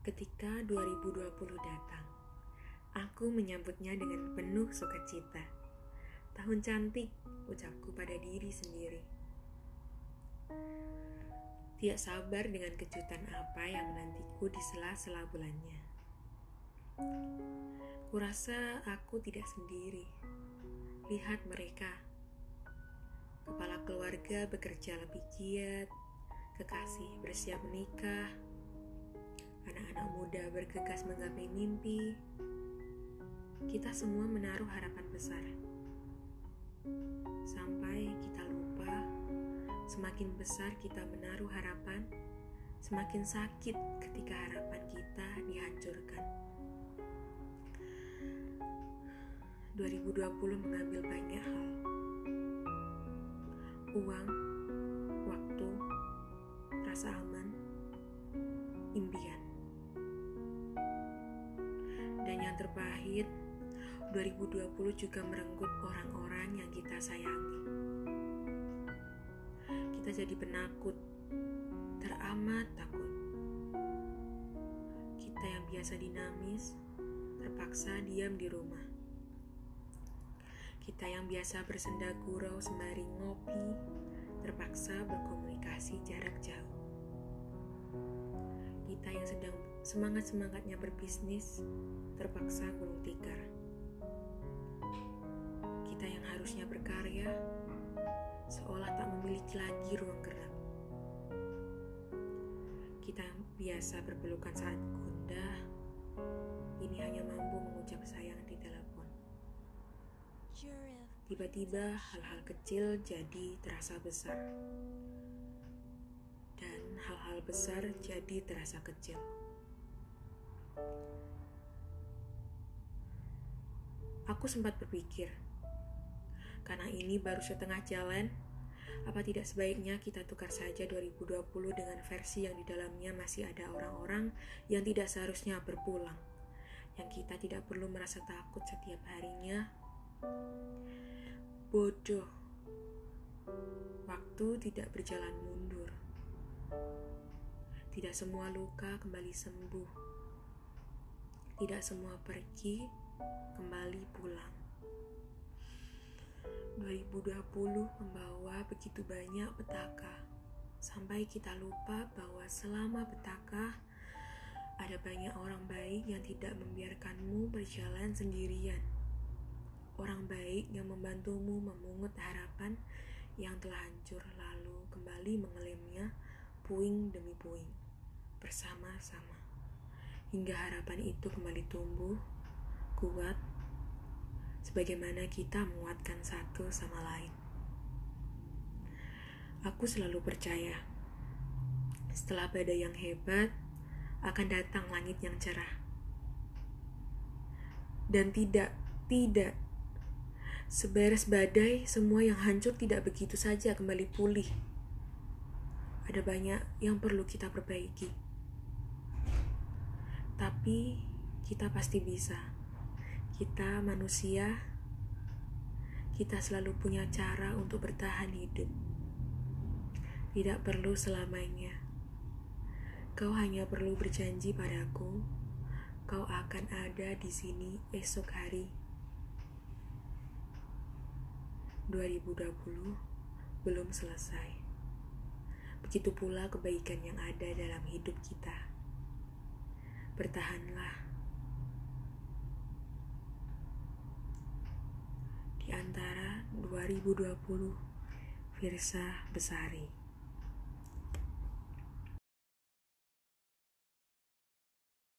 Ketika 2020 datang, aku menyambutnya dengan penuh sukacita. Tahun cantik, ucapku pada diri sendiri. Tidak sabar dengan kejutan apa yang menantiku di sela-sela bulannya. Kurasa aku tidak sendiri. Lihat mereka. Kepala keluarga bekerja lebih giat, kekasih bersiap menikah, anak-anak muda bergegas menggapai mimpi. Kita semua menaruh harapan besar. Sampai kita lupa, semakin besar kita menaruh harapan, semakin sakit ketika harapan kita dihancurkan. 2020 mengambil banyak hal. Uang, waktu, rasa aman, impian. Yang terpahit, 2020 juga merenggut orang-orang yang kita sayangi. Kita jadi penakut, teramat takut. Kita yang biasa dinamis, terpaksa diam di rumah. Kita yang biasa bersenda gurau sembari ngopi, terpaksa berkomunikasi jarak jauh. Kita yang sedang semangat-semangatnya berbisnis, terpaksa gulung tikar. Kita yang harusnya berkarya, seolah tak memiliki lagi ruang gerak. Kita yang biasa berpelukan saat gundah, ini hanya mampu mengucap sayang di telepon. Tiba-tiba hal-hal kecil jadi terasa besar. Dan hal-hal besar jadi terasa kecil. Aku sempat berpikir, karena ini baru setengah jalan, apa tidak sebaiknya kita tukar saja 2020 dengan versi yang di dalamnya masih ada orang-orang yang tidak seharusnya berpulang, yang kita tidak perlu merasa takut setiap harinya. Bodoh, waktu tidak berjalan mundur. Tidak semua luka kembali sembuh. Tidak semua pergi kembali pulang. 2020 membawa begitu banyak petaka, sampai kita lupa bahwa selama petaka ada banyak orang baik yang tidak membiarkanmu berjalan sendirian. Orang baik yang membantumu memungut harapan yang telah hancur lalu kembali mengelemnya puing demi puing bersama-sama hingga harapan itu kembali tumbuh kuat sebagaimana kita menguatkan satu sama lain. Aku selalu percaya, setelah badai yang hebat, akan datang langit yang cerah. Dan tidak, tidak, seberes badai, semua yang hancur tidak begitu saja kembali pulih. Ada banyak yang perlu kita perbaiki. Tapi kita pasti bisa. Kita manusia, kita selalu punya cara untuk bertahan hidup. Tidak perlu selamanya. Kau hanya perlu berjanji padaku, kau akan ada di sini esok hari. 2020 belum selesai. Begitu pula kebaikan yang ada dalam hidup kita. Bertahanlah. Di antara 2020 Firsa Besari